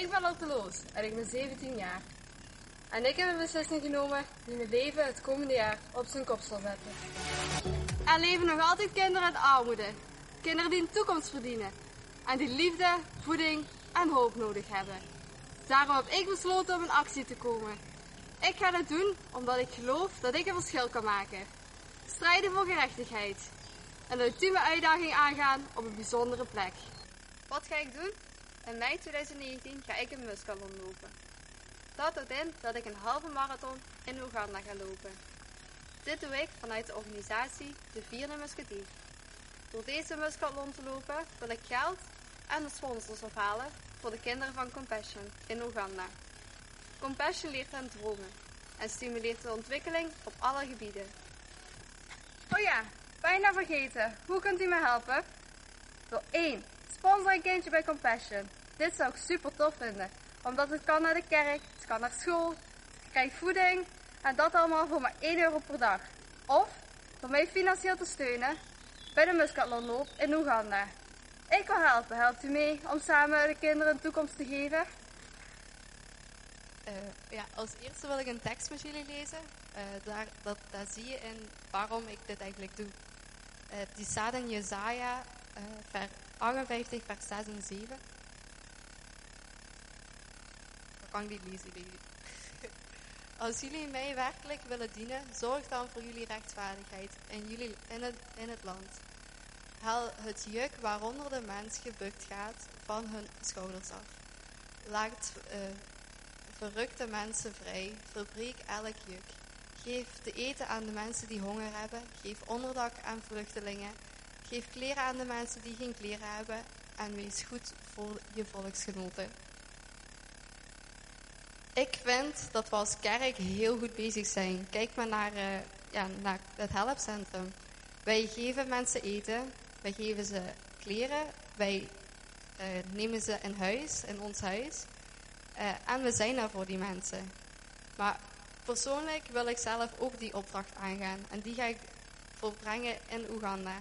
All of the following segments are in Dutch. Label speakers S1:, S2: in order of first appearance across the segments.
S1: Ik ben Lotte Loos en ik ben 17 jaar. En ik heb een beslissing genomen die mijn leven het komende jaar op zijn kop zal zetten. Er leven nog altijd kinderen uit armoede. Kinderen die een toekomst verdienen. En die liefde, voeding en hoop nodig hebben. Daarom heb ik besloten om in actie te komen. Ik ga dit doen omdat ik geloof dat ik een verschil kan maken. Strijden voor gerechtigheid. En de ultieme uitdaging aangaan op een bijzondere plek. Wat ga ik doen? In mei 2019 ga ik een muskalon lopen. Dat houdt in dat ik een halve marathon in Oeganda ga lopen. Dit doe ik vanuit de organisatie De Vierde Musketeer. Door deze muskalon te lopen wil ik geld en de sponsors ophalen voor de kinderen van Compassion in Oeganda. Compassion leert hen dromen en stimuleert de ontwikkeling op alle gebieden. Oh ja, bijna vergeten. Hoe kunt u me helpen? Door 1. Sponsor een kindje bij Compassion. Dit zou ik super tof vinden, omdat het kan naar de kerk, het kan naar school, het krijgt voeding en dat allemaal voor maar 1 euro per dag. Of door mij financieel te steunen bij de Muscatlonloop in Oeganda. Ik wil helpen. Helpt u mee om samen de kinderen een toekomst te geven?
S2: Uh, ja, als eerste wil ik een tekst met jullie lezen. Uh, daar, dat, daar zie je in waarom ik dit eigenlijk doe. Uh, die staat in Jezaja vers 58, vers 6 en 7. Kan ik niet lezen, Als jullie mij werkelijk willen dienen, zorg dan voor jullie rechtvaardigheid in, jullie, in, het, in het land. Haal het juk waaronder de mens gebukt gaat van hun schouders af. Laat uh, verrukte mensen vrij, verbreek elk juk. Geef te eten aan de mensen die honger hebben, geef onderdak aan vluchtelingen, geef kleren aan de mensen die geen kleren hebben en wees goed voor je volksgenoten. Ik vind dat we als kerk heel goed bezig zijn. Kijk maar naar, uh, ja, naar het helpcentrum. Wij geven mensen eten, wij geven ze kleren, wij uh, nemen ze in huis, in ons huis. Uh, en we zijn er voor die mensen. Maar persoonlijk wil ik zelf ook die opdracht aangaan. En die ga ik volbrengen in Oeganda.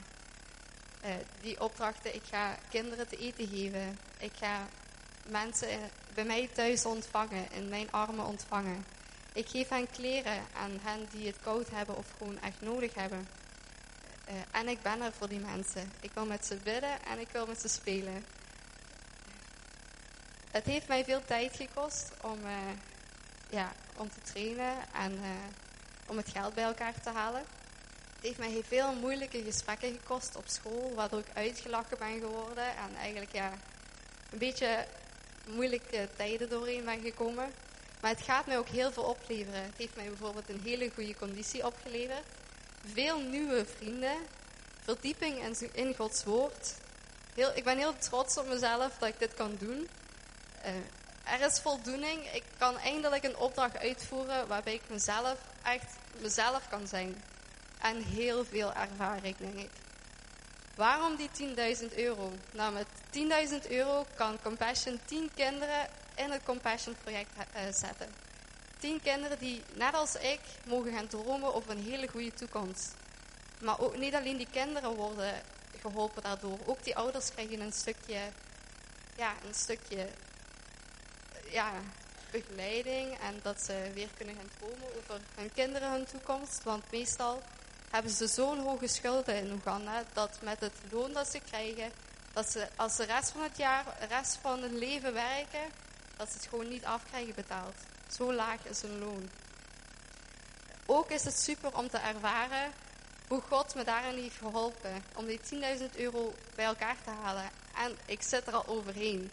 S2: Die opdrachten, ik ga kinderen te eten geven. Ik ga mensen bij mij thuis ontvangen, in mijn armen ontvangen. Ik geef hen kleren aan hen die het koud hebben of gewoon echt nodig hebben. Uh, en ik ben er voor die mensen. Ik wil met ze bidden en ik wil met ze spelen. Het heeft mij veel tijd gekost om, uh, ja, om te trainen en uh, om het geld bij elkaar te halen. Het heeft mij veel moeilijke gesprekken gekost op school, waardoor ik uitgelachen ben geworden en eigenlijk ja, een beetje moeilijke tijden doorheen ben gekomen. Maar het gaat mij ook heel veel opleveren. Het heeft mij bijvoorbeeld een hele goede conditie opgeleverd. Veel nieuwe vrienden. Verdieping in, Gods woord. Heel, ik ben heel trots op mezelf dat ik dit kan doen. Uh, er is voldoening. Ik kan eindelijk een opdracht uitvoeren waarbij ik mezelf echt mezelf kan zijn. En heel veel ervaring, denk ik. Waarom die 10.000 euro? Nou, met 10.000 euro kan Compassion 10 kinderen in het Compassion project uh, zetten. 10 kinderen die, net als ik, mogen gaan dromen over een hele goede toekomst. Maar ook niet alleen die kinderen worden geholpen daardoor. Ook die ouders krijgen een stukje, ja, een stukje ja, begeleiding en dat ze weer kunnen gaan dromen over hun kinderen, hun toekomst. Want meestal hebben ze zo'n hoge schulden in Oeganda dat met het loon dat ze krijgen, dat ze als de rest van het jaar, de rest van hun leven werken, dat ze het gewoon niet afkrijgen betaald. Zo laag is hun loon. Ook is het super om te ervaren hoe God me daarin heeft geholpen om die 10.000 euro bij elkaar te halen. En ik zit er al overheen.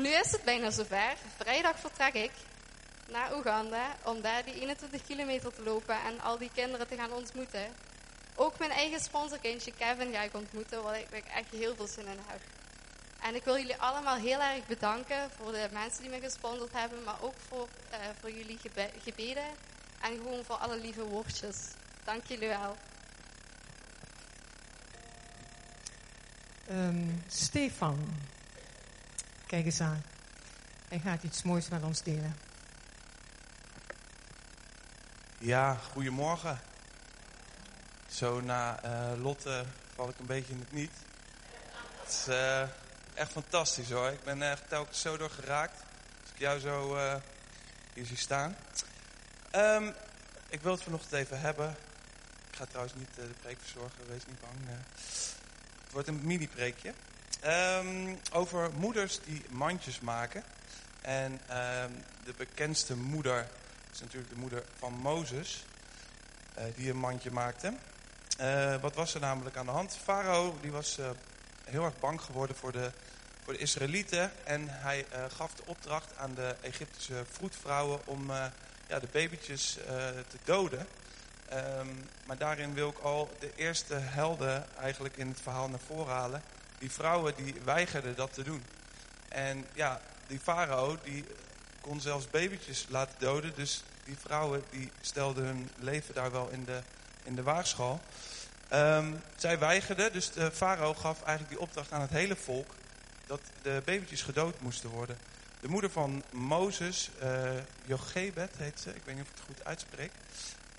S2: Nu is het bijna zover. Vrijdag vertrek ik naar Oeganda om daar die 21 kilometer te lopen en al die kinderen te gaan ontmoeten. Ook mijn eigen sponsorkindje Kevin ga ik ontmoeten, waar ik echt heel veel zin in heb. En ik wil jullie allemaal heel erg bedanken voor de mensen die me gesponsord hebben, maar ook voor, uh, voor jullie gebe gebeden en gewoon voor alle lieve woordjes. Dank jullie wel.
S3: Um, Stefan, kijk eens aan. Hij gaat iets moois met ons delen.
S4: Ja, goedemorgen. Zo na uh, Lotte val ik een beetje in het niet. Het is uh, echt fantastisch hoor. Ik ben echt telkens zo door geraakt. Als ik jou zo uh, hier zie staan. Um, ik wil het vanochtend even hebben. Ik ga trouwens niet de preek verzorgen, wees niet bang. het wordt een mini-preekje. Um, over moeders die mandjes maken. En um, de bekendste moeder is natuurlijk de moeder van Mozes. Uh, die een mandje maakte. Uh, wat was er namelijk aan de hand? Farao die was uh, heel erg bang geworden voor de, voor de Israëlieten. En hij gaf de opdracht aan de Egyptische vroedvrouwen om ja, de babytjes te doden. Um, maar daarin wil ik al de eerste helden eigenlijk in het verhaal naar voren halen. Die vrouwen die weigerden dat te doen. En ja, die farao die kon zelfs babytjes laten doden. Dus die vrouwen die stelden hun leven daar wel in de, in de waagschaal. Um, zij weigerden, dus de farao gaf eigenlijk die opdracht aan het hele volk... dat de babytjes gedood moesten worden. De moeder van Mozes, uh, Jochebed heet ze, ik weet niet of ik het goed uitspreek...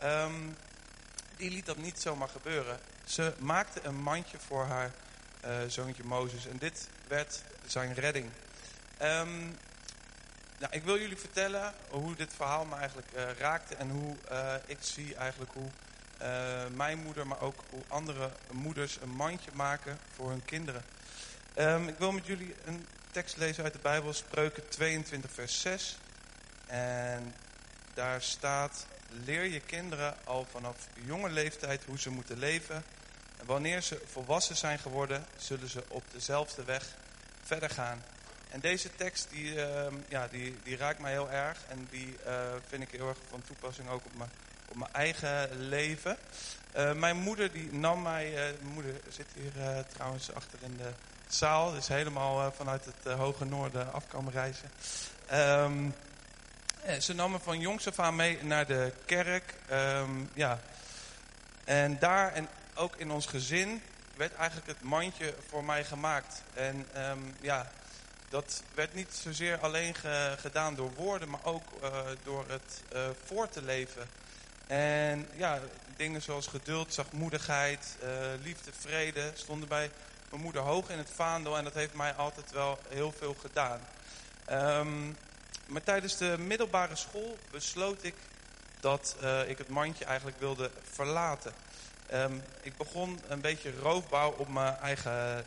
S4: Um, die liet dat niet zomaar gebeuren. Ze maakte een mandje voor haar zoontje Mozes en dit werd zijn redding. Um, nou, ik wil jullie vertellen hoe dit verhaal me eigenlijk uh, raakte en hoe uh, ik zie eigenlijk hoe mijn moeder, maar ook hoe andere moeders een mandje maken voor hun kinderen. Um, ik wil met jullie een tekst lezen uit de Bijbel, Spreuken 22 vers 6. En daar staat, leer je kinderen al vanaf jonge leeftijd hoe ze moeten leven. Wanneer ze volwassen zijn geworden, zullen ze op dezelfde weg verder gaan. En deze tekst die, uh, ja, die, die raakt mij heel erg. En die uh, vind ik heel erg van toepassing ook op mijn, op mijn eigen leven. Uh, mijn moeder die nam mij... Uh, mijn moeder zit hier trouwens achter in de zaal. Dus helemaal vanuit het hoge noorden afkomen reizen. Um, ze nam me van jongs af aan mee naar de kerk. Um, ja. En daar en ook in ons gezin werd eigenlijk het mandje voor mij gemaakt. En um, ja, dat werd niet zozeer alleen ge, gedaan door woorden, maar ook uh, door het uh, voor te leven. En ja, dingen zoals geduld, zachtmoedigheid, uh, liefde, vrede stonden bij mijn moeder hoog in het vaandel. En dat heeft mij altijd wel heel veel gedaan. Um, maar tijdens de middelbare school besloot ik dat ik het mandje eigenlijk wilde verlaten. Um, ik begon een beetje roofbouw op mijn eigen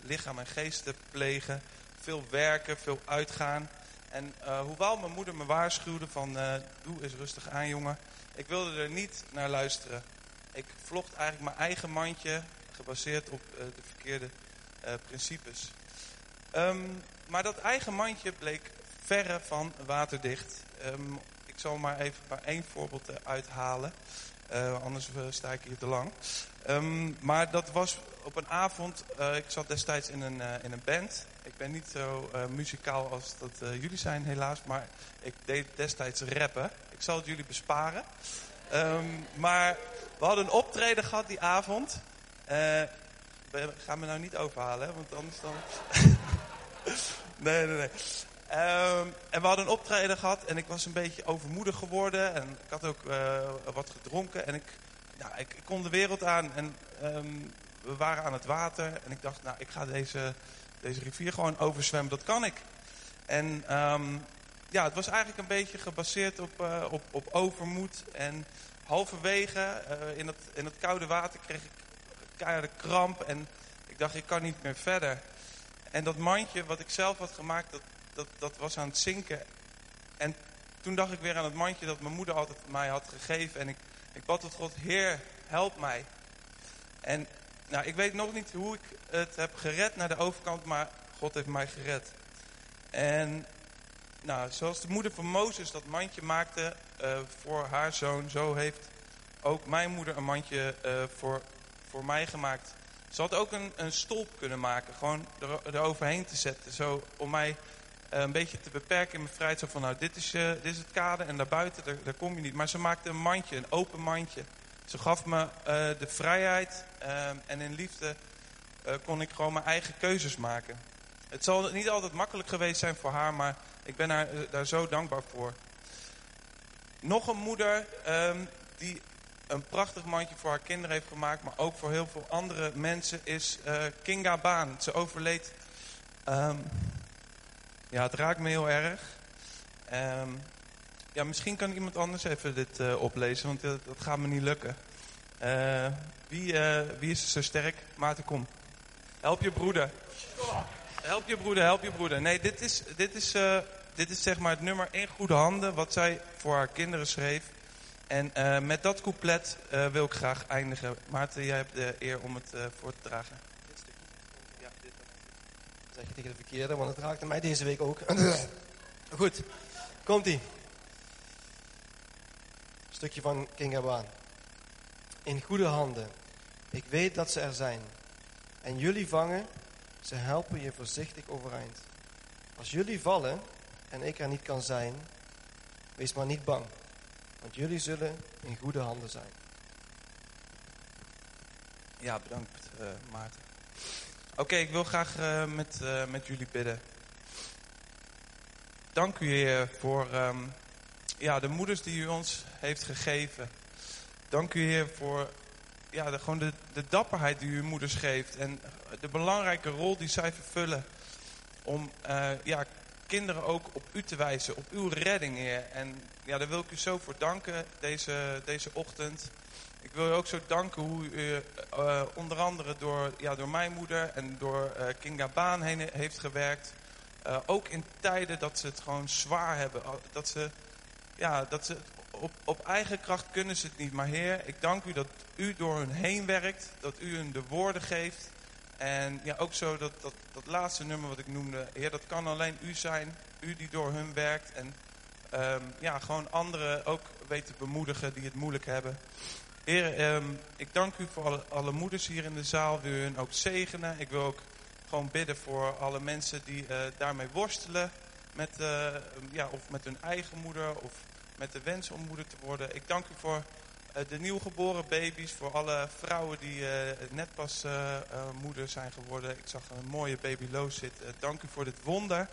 S4: lichaam en geest te plegen veel werken, veel uitgaan. En uh, hoewel mijn moeder me waarschuwde van uh, doe eens rustig aan jongen. Ik wilde er niet naar luisteren. Ik vlocht eigenlijk mijn eigen mandje gebaseerd op de verkeerde principes. Um, maar dat eigen mandje bleek verre van waterdicht. Um, ik zal maar even maar één voorbeeld uithalen. anders sta ik hier te lang. Um, maar dat was op een avond, ik zat destijds in een, in een band. Ik ben niet zo muzikaal als dat jullie zijn helaas, maar ik deed destijds rappen. Ik zal het jullie besparen. Um, maar we hadden een optreden gehad die avond. We gaan me nou niet overhalen, want anders dan... nee, nee, nee. Um, en we hadden een optreden gehad en ik was een beetje overmoedig geworden. En ik had ook wat gedronken en ik, ja, ik, ik, kon de wereld aan. En um, we waren aan het water en ik dacht, nou, ik ga deze deze rivier gewoon overzwemmen, dat kan ik. En um, ja, het was eigenlijk een beetje gebaseerd op, uh, op, op overmoed. En halverwege uh, in, het, in het koude water kreeg ik keiharde kramp. En ik dacht, ik kan niet meer verder. En dat mandje wat ik zelf had gemaakt, dat, dat, dat was aan het zinken. En toen dacht ik weer aan het mandje dat mijn moeder altijd mij had gegeven. En ik, ik bad tot God, Heer, help mij. En nou, ik weet nog niet hoe ik het heb gered naar de overkant, maar God heeft mij gered. En nou, zoals de moeder van Mozes dat mandje maakte uh, voor haar zoon, zo heeft ook mijn moeder een mandje uh, voor, voor mij gemaakt. Ze had ook een, een stolp kunnen maken, gewoon er, eroverheen te zetten, zo om mij een beetje te beperken in mijn vrijheid. Zo van, nou, dit is, dit is het kader en daarbuiten, daar, daar kom je niet. Maar ze maakte een mandje, een open mandje. Ze gaf me uh, de vrijheid en in liefde kon ik gewoon mijn eigen keuzes maken. Het zal niet altijd makkelijk geweest zijn voor haar, maar ik ben haar daar zo dankbaar voor. Nog een moeder um, die een prachtig mandje voor haar kinderen heeft gemaakt, maar ook voor heel veel andere mensen, is Kinga Baan. Ze overleed. Ehm, ja, het raakt me heel erg. Ehm, ja, misschien kan iemand anders even dit uh, oplezen, want dat, gaat me niet lukken. Uh, wie, wie is zo sterk? Maarten, kom. Help je broeder. Help je broeder, help je broeder. Nee, dit is, dit is, dit is zeg maar het nummer in goede handen, wat zij voor haar kinderen schreef. En met dat couplet wil ik graag eindigen. Maarten, jij hebt de eer om het voor te dragen. Dit stukje.
S5: Ja, dit zeg je tegen de verkeerde, want het raakte mij deze week ook. Goed, komt-ie. Stukje van King Abaan. In goede handen. Ik weet dat ze er zijn. En jullie vangen, ze helpen je voorzichtig overeind. Als jullie vallen en ik er niet kan zijn, wees maar niet bang. Want jullie zullen in goede handen zijn.
S4: Ja, bedankt uh, Maarten. Oké, ik wil graag uh, met, uh, met jullie bidden. Dank u Heer voor um, ja, de moeders die u ons heeft gegeven. Dank u Heer voor ja, de, gewoon de, de dapperheid die u moeders geeft. En de belangrijke rol die zij vervullen om ja, kinderen ook op u te wijzen, op uw redding, Heer. En ja, daar wil ik u zo voor danken deze, deze ochtend. Ik wil u ook zo danken hoe u uh, onder andere door, ja, door mijn moeder en door uh, Kinga Baan heen heeft gewerkt. Uh, ook in tijden dat ze het gewoon zwaar hebben. Dat ze, ja, dat ze op, op eigen kracht kunnen ze het niet. Maar Heer, ik dank u dat u door hun heen werkt. Dat u hun de woorden geeft. En ja, ook zo dat, dat, dat laatste nummer wat ik noemde. Heer, dat kan alleen u zijn. U die door hun werkt. En um, ja, gewoon anderen ook weten bemoedigen die het moeilijk hebben. Heer, um, ik dank u voor alle, moeders hier in de zaal. Wil u hun ook zegenen. Ik wil ook gewoon bidden voor alle mensen die uh, daarmee worstelen. Met, uh, ja, of met hun eigen moeder of met de wens om moeder te worden. Ik dank u voor uh, de nieuwgeboren baby's. Voor alle vrouwen die net pas moeder zijn geworden. Ik zag een mooie baby Loos zitten. dank u voor dit wonder.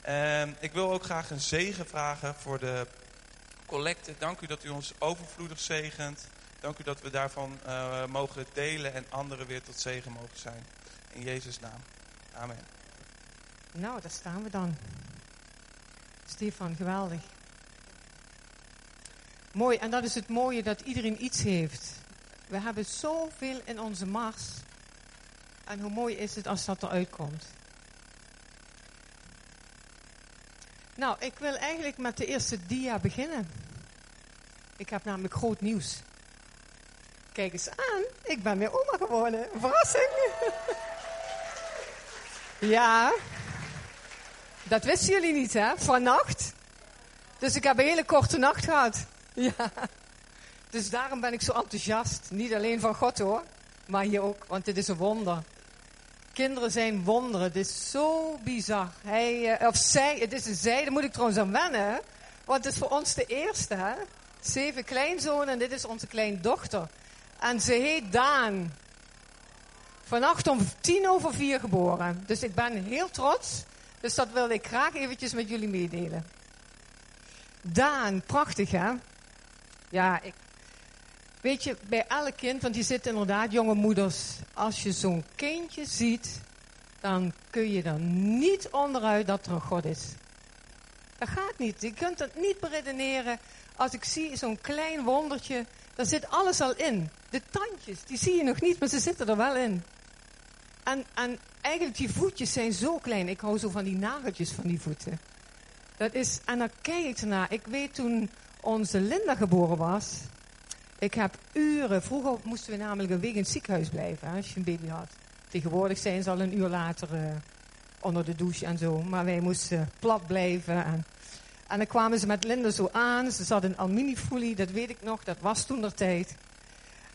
S4: En ik wil ook graag een zegen vragen voor de collecte. Dank u dat u ons overvloedig zegent. Dank u dat we daarvan uh, mogen delen en anderen weer tot zegen mogen zijn. In Jezus' naam. Amen.
S3: Nou, daar staan we dan. Stefan, geweldig. Mooi, en dat is het mooie dat iedereen iets heeft. We hebben zoveel in onze mars. En hoe mooi is het als dat eruit komt. Nou, ik wil eigenlijk met de eerste dia beginnen. Ik heb namelijk groot nieuws. Kijk eens aan, ik ben weer oma geworden. Verrassing. ja, dat wisten jullie niet, hè? Vannacht. Dus ik heb een hele korte nacht gehad. Ja. Dus daarom ben ik zo enthousiast. Niet alleen van God hoor, maar hier ook, want dit is een wonder. Kinderen zijn wonderen. Het is zo bizar. Hij, uh, of zij, het is een zij, daar moet ik trouwens aan wennen. Want het is voor ons de eerste. Hè? Zeven kleinzonen en dit is onze kleindochter. En ze heet Daan. Vannacht om tien over vier geboren. Dus ik ben heel trots. Dus dat wilde ik graag eventjes met jullie meedelen. Daan, prachtig hè? Ja, ik, Weet je, bij elk kind, want die zitten inderdaad jonge moeders. Als je zo'n kindje ziet, dan kun je er niet onderuit dat er een God is. Dat gaat niet. Je kunt het niet beredeneren. Als ik zie zo'n klein wondertje, daar zit alles al in. De tandjes, die zie je nog niet, maar ze zitten er wel in. En, en eigenlijk die voetjes zijn zo klein. Ik hou zo van die nageltjes van die voeten. Dat is, en dan kijk ik ernaar. Ik weet toen onze Linda geboren was, ik heb uren, vroeger moesten we namelijk een week in het ziekenhuis blijven als je een baby had. Tegenwoordig zijn ze al een uur later uh, onder de douche en zo. Maar wij moesten plat blijven. En, en dan kwamen ze met Linda zo aan. Ze zat in aluminiumfolie, dat weet ik nog. Dat was toen de tijd.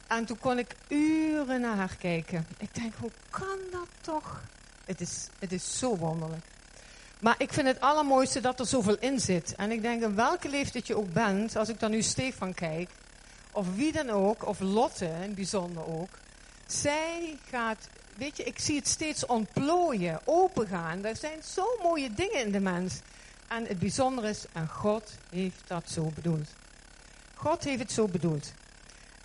S3: En toen kon ik uren naar haar kijken. Ik denk, hoe kan dat toch? Het is, het is zo wonderlijk. Maar ik vind het allermooiste dat er zoveel in zit. En ik denk, in welke leeftijd je ook bent, als ik dan nu Stefan kijk, of wie dan ook, of Lotte in bijzonder ook. Zij gaat, weet je, ik zie het steeds ontplooien, opengaan. Er zijn zo mooie dingen in de mens. En het bijzondere is, en God heeft dat zo bedoeld. God heeft het zo bedoeld.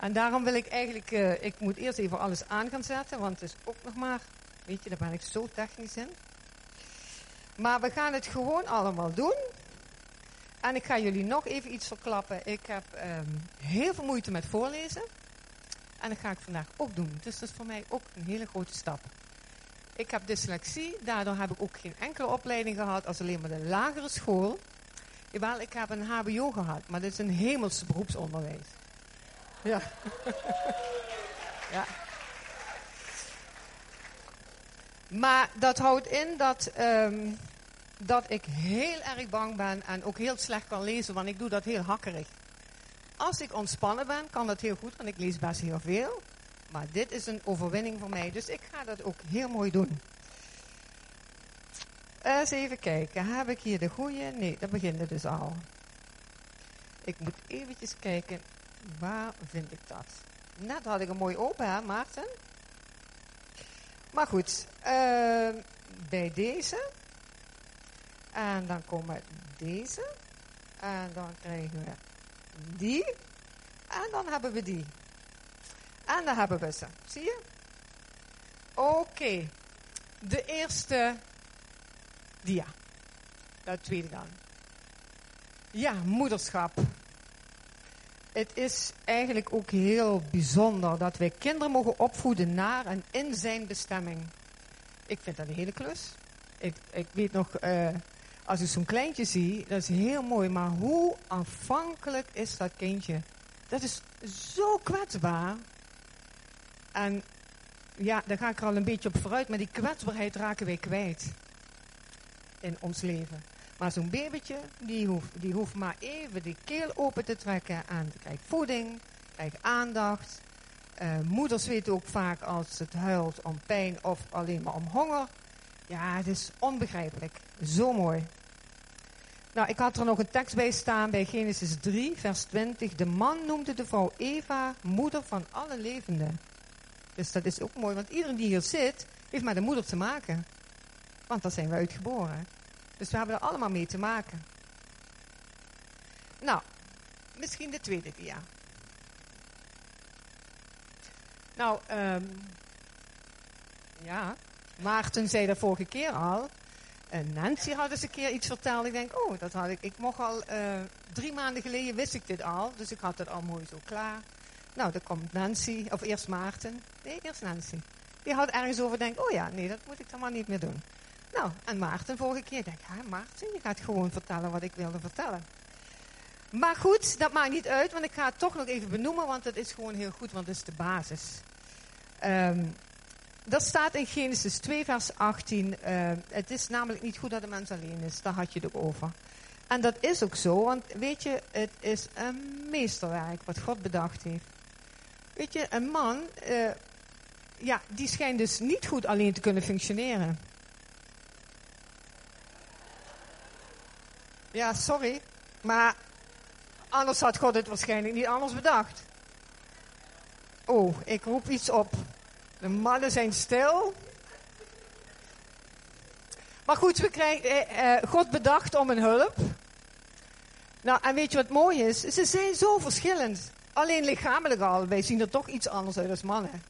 S3: En daarom wil ik eigenlijk, uh, ik moet eerst even alles aan gaan zetten, want het is ook nog maar, weet je, daar ben ik zo technisch in. Maar we gaan het gewoon allemaal doen. En ik ga jullie nog even iets verklappen. Ik heb um, heel veel moeite met voorlezen. En dat ga ik vandaag ook doen. Dus dat is voor mij ook een hele grote stap. Ik heb dyslexie, daardoor heb ik ook geen enkele opleiding gehad als alleen maar de lagere school. Jawel, ik heb een HBO gehad, maar dit is een hemelse beroepsonderwijs. Ja. ja. Maar dat houdt in dat, um, dat ik heel erg bang ben en ook heel slecht kan lezen, want ik doe dat heel hakkerig. Als ik ontspannen ben, kan dat heel goed, want ik lees best heel veel. Maar dit is een overwinning voor mij, dus ik ga dat ook heel mooi doen. Eens even kijken, heb ik hier de goede? Nee, dat begint dus al. Ik moet eventjes kijken, waar vind ik dat? Net had ik een mooi open, hè Maarten? Maar goed, uh, bij deze. En dan komen deze. En dan krijgen we die. En dan hebben we die. En dan hebben we ze. Zie je? Oké. De eerste dia. Dat tweede dan. Ja, moederschap. Het is eigenlijk ook heel bijzonder dat wij kinderen mogen opvoeden naar en in zijn bestemming. Ik vind dat een hele klus. Ik, ik weet nog, uh, als ik zo'n kleintje zie, dat is heel mooi. Maar hoe afhankelijk is dat kindje? Dat is zo kwetsbaar. En ja, daar ga ik er al een beetje op vooruit. Maar die kwetsbaarheid raken wij kwijt in ons leven. Maar zo'n babytje, die hoeft, die hoeft maar even die keel open te trekken en krijgt voeding, krijgt aandacht. Uh, moeders weten ook vaak als het huilt om pijn of alleen maar om honger. Ja, het is onbegrijpelijk. Zo mooi. Nou, ik had er nog een tekst bij staan bij Genesis 3, vers 20. De man noemde de vrouw Eva moeder van alle levenden. Dus dat is ook mooi, want iedereen die hier zit, heeft met de moeder te maken. Want daar zijn we uitgeboren. Dus we hebben er allemaal mee te maken. Nou, misschien de tweede dia. Nou, um, ja, Maarten zei dat vorige keer al. En Nancy had eens een keer iets verteld. Ik denk, oh, dat had ik. Ik mocht al uh, drie maanden geleden wist ik dit al. Dus ik had het al mooi zo klaar. Nou, dan komt Nancy, of eerst Maarten. Nee, eerst Nancy. Die had ergens over, denk, oh ja, nee, dat moet ik dan maar niet meer doen. Nou, en Maarten vorige keer, denk ik, Maarten, je gaat gewoon vertellen wat ik wilde vertellen. Maar goed, dat maakt niet uit, want ik ga het toch nog even benoemen, want het is gewoon heel goed, want het is de basis. Um, dat staat in Genesis 2, vers 18. Uh, het is namelijk niet goed dat de mens alleen is. Daar had je het ook over. En dat is ook zo, want weet je, het is een meesterwerk wat God bedacht heeft. Weet je, een man, uh, ja, die schijnt dus niet goed alleen te kunnen functioneren. Ja, sorry, maar anders had God het waarschijnlijk niet anders bedacht. Oh, ik roep iets op. De mannen zijn stil. Maar goed, we krijgen, eh, eh, God bedacht om een hulp. Nou, en weet je wat mooi is? Ze zijn zo verschillend. Alleen lichamelijk al. Wij zien er toch iets anders uit als mannen.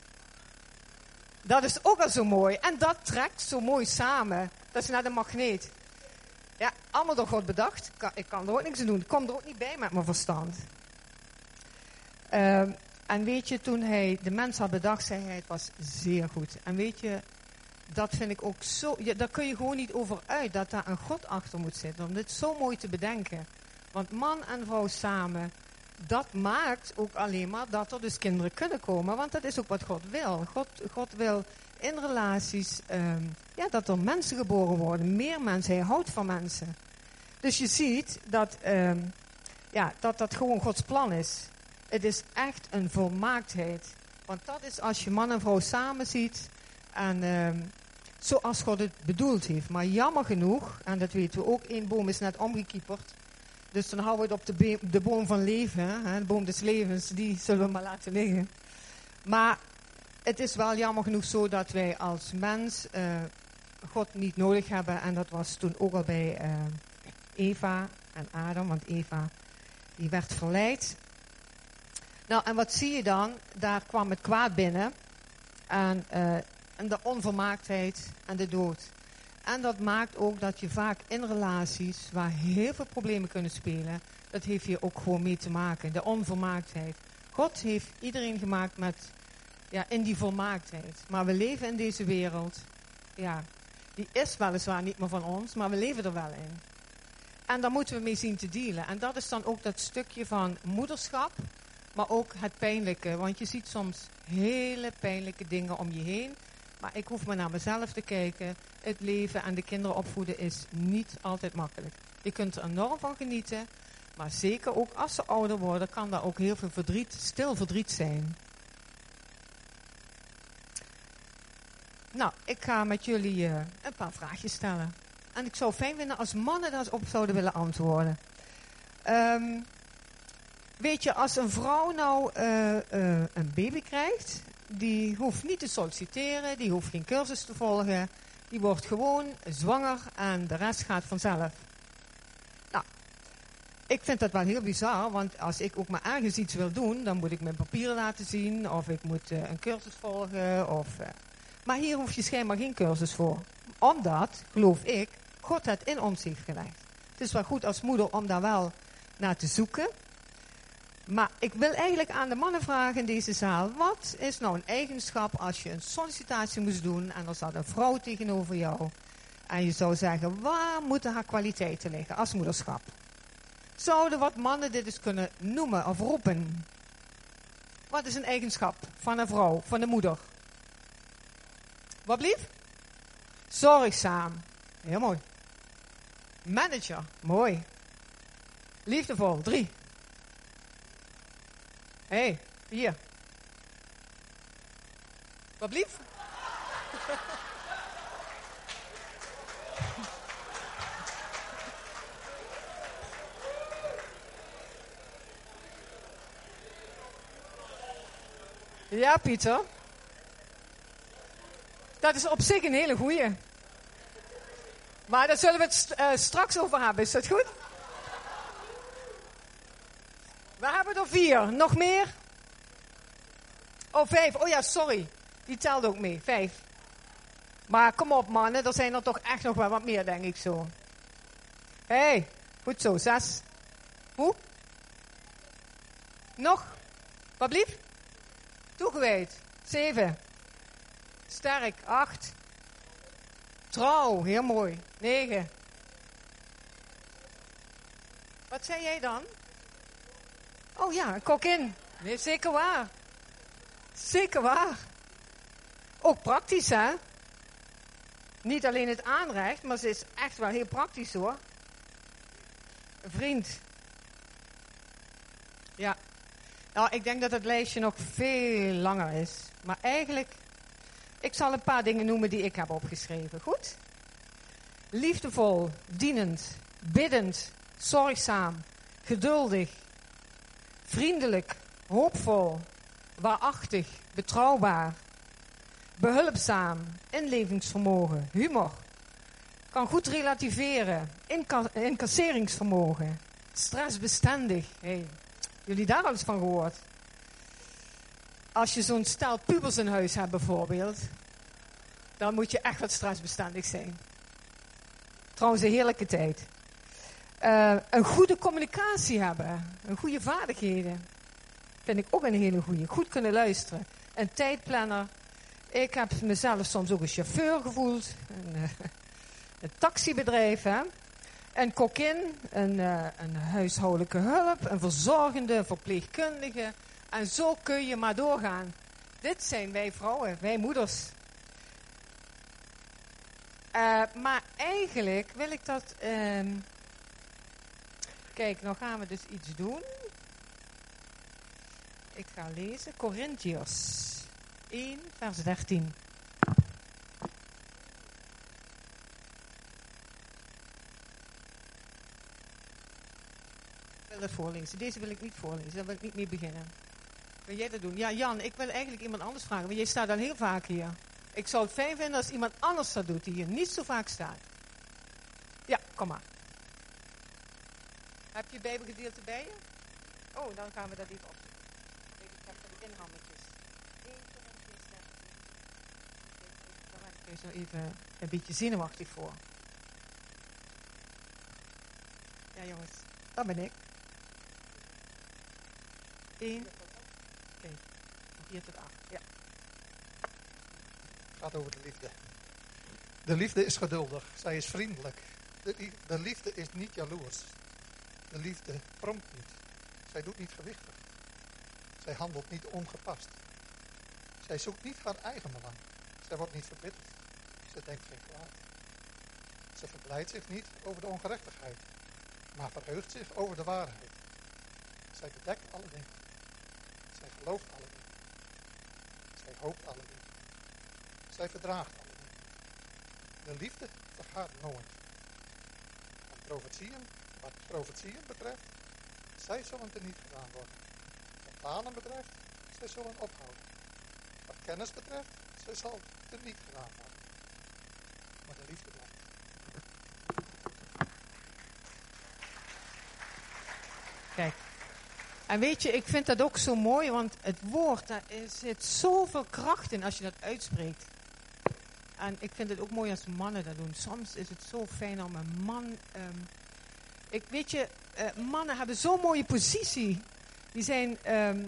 S3: Dat is ook al zo mooi. En dat trekt zo mooi samen. Dat is net een magneet. Ja, allemaal door God bedacht. Ik kan er ook niks aan doen. Ik kom er ook niet bij met mijn verstand. Uh, en weet je, toen hij de mens had bedacht, zei hij, het was zeer goed. En weet je, dat vind ik ook zo, ja, daar kun je gewoon niet over uit, dat daar een God achter moet zitten, om dit zo mooi te bedenken. Want man en vrouw samen, dat maakt ook alleen maar dat er dus kinderen kunnen komen, want dat is ook wat God wil. God, God wil in relaties, um, ja, dat er mensen geboren worden, meer mensen, hij houdt van mensen. Dus je ziet dat, um, ja, dat dat gewoon Gods plan is. Het is echt een volmaaktheid. Want dat is als je man en vrouw samen ziet. En uh, zoals God het bedoeld heeft. Maar jammer genoeg, en dat weten we ook, één boom is net omgekieperd. Dus dan houden we het op de, de boom van leven, hè, de boom des levens, die zullen we maar laten liggen. Maar het is wel jammer genoeg zo dat wij als mens uh, God niet nodig hebben. En dat was toen ook al bij uh, Eva en Adam, want Eva die werd verleid Nou, en wat zie je dan? Daar kwam het kwaad binnen. En, eh, en de onvermaaktheid en de dood. En dat maakt ook dat je vaak in relaties waar heel veel problemen kunnen spelen, dat heeft hier ook gewoon mee te maken. De onvermaaktheid. God heeft iedereen gemaakt met, ja, in die volmaaktheid. Maar we leven in deze wereld, ja, die is weliswaar niet meer van ons, maar we leven er wel in. En daar moeten we mee zien te dealen. En dat is dan ook dat stukje van moederschap, maar ook het pijnlijke. Want je ziet soms hele pijnlijke dingen om je heen. Maar ik hoef maar naar mezelf te kijken. Het leven en de kinderen opvoeden is niet altijd makkelijk. Je kunt er enorm van genieten. Maar zeker ook als ze ouder worden, kan daar ook heel veel verdriet, stil verdriet zijn. Nou, ik ga met jullie uh, een paar vraagjes stellen. En ik zou fijn vinden als mannen daar op zouden willen antwoorden. Um, weet je, als een vrouw nou uh, uh, een baby krijgt, die hoeft niet te solliciteren, die hoeft geen cursus te volgen, die wordt gewoon zwanger en de rest gaat vanzelf. Nou, ik vind dat wel heel bizar, want als ik ook maar ergens iets wil doen, dan moet ik mijn papieren laten zien, of ik moet een cursus volgen, of... maar hier hoef je schijnbaar geen cursus voor. Omdat, geloof ik, God het in ons heeft gelegd. Het is wel goed als moeder om daar wel naar te zoeken. Maar ik wil eigenlijk aan de mannen vragen in deze zaal. Wat is nou een eigenschap als je een sollicitatie moest doen en er zat een vrouw tegenover jou. En je zou zeggen, waar moeten haar kwaliteiten liggen als moederschap? Zouden wat mannen dit eens kunnen noemen of roepen? Wat is een eigenschap van een vrouw, van de moeder? Wat blief? Zorgzaam. Heel mooi. Manager. Mooi. Liefdevol. Drie. Hé, hey, vier. Wat blief? Ja, Pieter. Dat is op zich een hele goeie. Maar daar zullen we het uh, straks over hebben. Is dat goed? We hebben er vier. Nog meer? Oh, vijf. Oh ja, sorry. Die telt ook mee. Vijf. Maar kom op, mannen. Er zijn er toch echt nog wel wat meer, denk ik zo. Hé, hey, goed zo. Zes. Hoe? Nog? Wat blief? Toegewijd. Zeven. Sterk. Acht. Trouw. Heel mooi. Negen. Wat zei jij dan? Oh ja, een kokin. Nee, zeker waar. Zeker waar. Ook praktisch, hè? Niet alleen het aanrecht, maar ze is echt wel heel praktisch, hoor. Vriend. Ja. Nou, ik denk dat het lijstje nog veel langer is. Maar eigenlijk, ik zal een paar dingen noemen die ik heb opgeschreven. Goed? Liefdevol, dienend, biddend, zorgzaam, geduldig, vriendelijk, hoopvol, waarachtig, betrouwbaar, behulpzaam, inlevingsvermogen, humor, kan goed relativeren, inca incasseringsvermogen, stressbestendig. Hey, jullie daar al eens van gehoord? Als je zo'n stel pubers in huis hebt bijvoorbeeld, dan moet je echt wat stressbestendig zijn. Trouwens, een heerlijke tijd. Uh, een goede communicatie hebben. Een goede vaardigheden. Vind ik ook een hele goede. Goed kunnen luisteren. Een tijdplanner. Ik heb mezelf soms ook een chauffeur gevoeld. Een, een taxibedrijf. Hè? Een kokin. Een, uh, een huishoudelijke hulp. Een verzorgende. Een verpleegkundige. En zo kun je maar doorgaan. Dit zijn wij vrouwen. Wij moeders. maar eigenlijk wil ik dat... Ehm, Kijk, nou gaan we dus iets doen. Ik ga lezen. Corinthiërs 1, vers 13. Ik wil het voorlezen. Deze wil ik niet voorlezen. Daar wil ik niet mee beginnen. Wil jij dat doen? Ja, Jan, ik wil eigenlijk iemand anders vragen. Want jij staat al heel vaak hier. Ik zou het fijn vinden als iemand anders dat doet die hier niet zo vaak staat. Ja, kom maar. Heb je Bijbelgedeelte bij je? Oh, dan gaan we dat even opzoeken. rammetjes. Eén Corinthians 13. Daar ben ik nog even een beetje zenuwachtig voor. Ja jongens, dat ben ik. Eén. Kijk, nog hier tot acht. Ja.
S6: gaat over de liefde. De liefde is geduldig. Zij is vriendelijk. De, lie- de liefde is niet jaloers. De liefde pronkt niet. Zij doet niet gewichtig. Zij handelt niet ongepast. Zij zoekt niet haar eigen belang. Zij wordt niet verbitterd. Zij denkt geen kwaad. Zij verblijdt zich niet over de ongerechtigheid, maar verheugt zich over de waarheid. Zij bedekt alle dingen. Zij gelooft alle dingen. Zij hoopt alle dingen. Zij verdraagt alle dingen. De liefde vergaat nooit. Wat profetieën, betreft, zij zullen er niet gedaan worden. Wat talen betreft, zij zullen ophouden. Wat kennis betreft, zij zal er niet gedaan worden. Maar de liefde blijft.
S3: Kijk. En weet je, ik vind dat ook zo mooi, want het woord, daar zit zoveel kracht in als je dat uitspreekt. En ik vind het ook mooi als mannen dat doen. Soms is het zo fijn om een man. ehm, ik weet je, eh, mannen hebben zo'n mooie positie. Die zijn, ehm,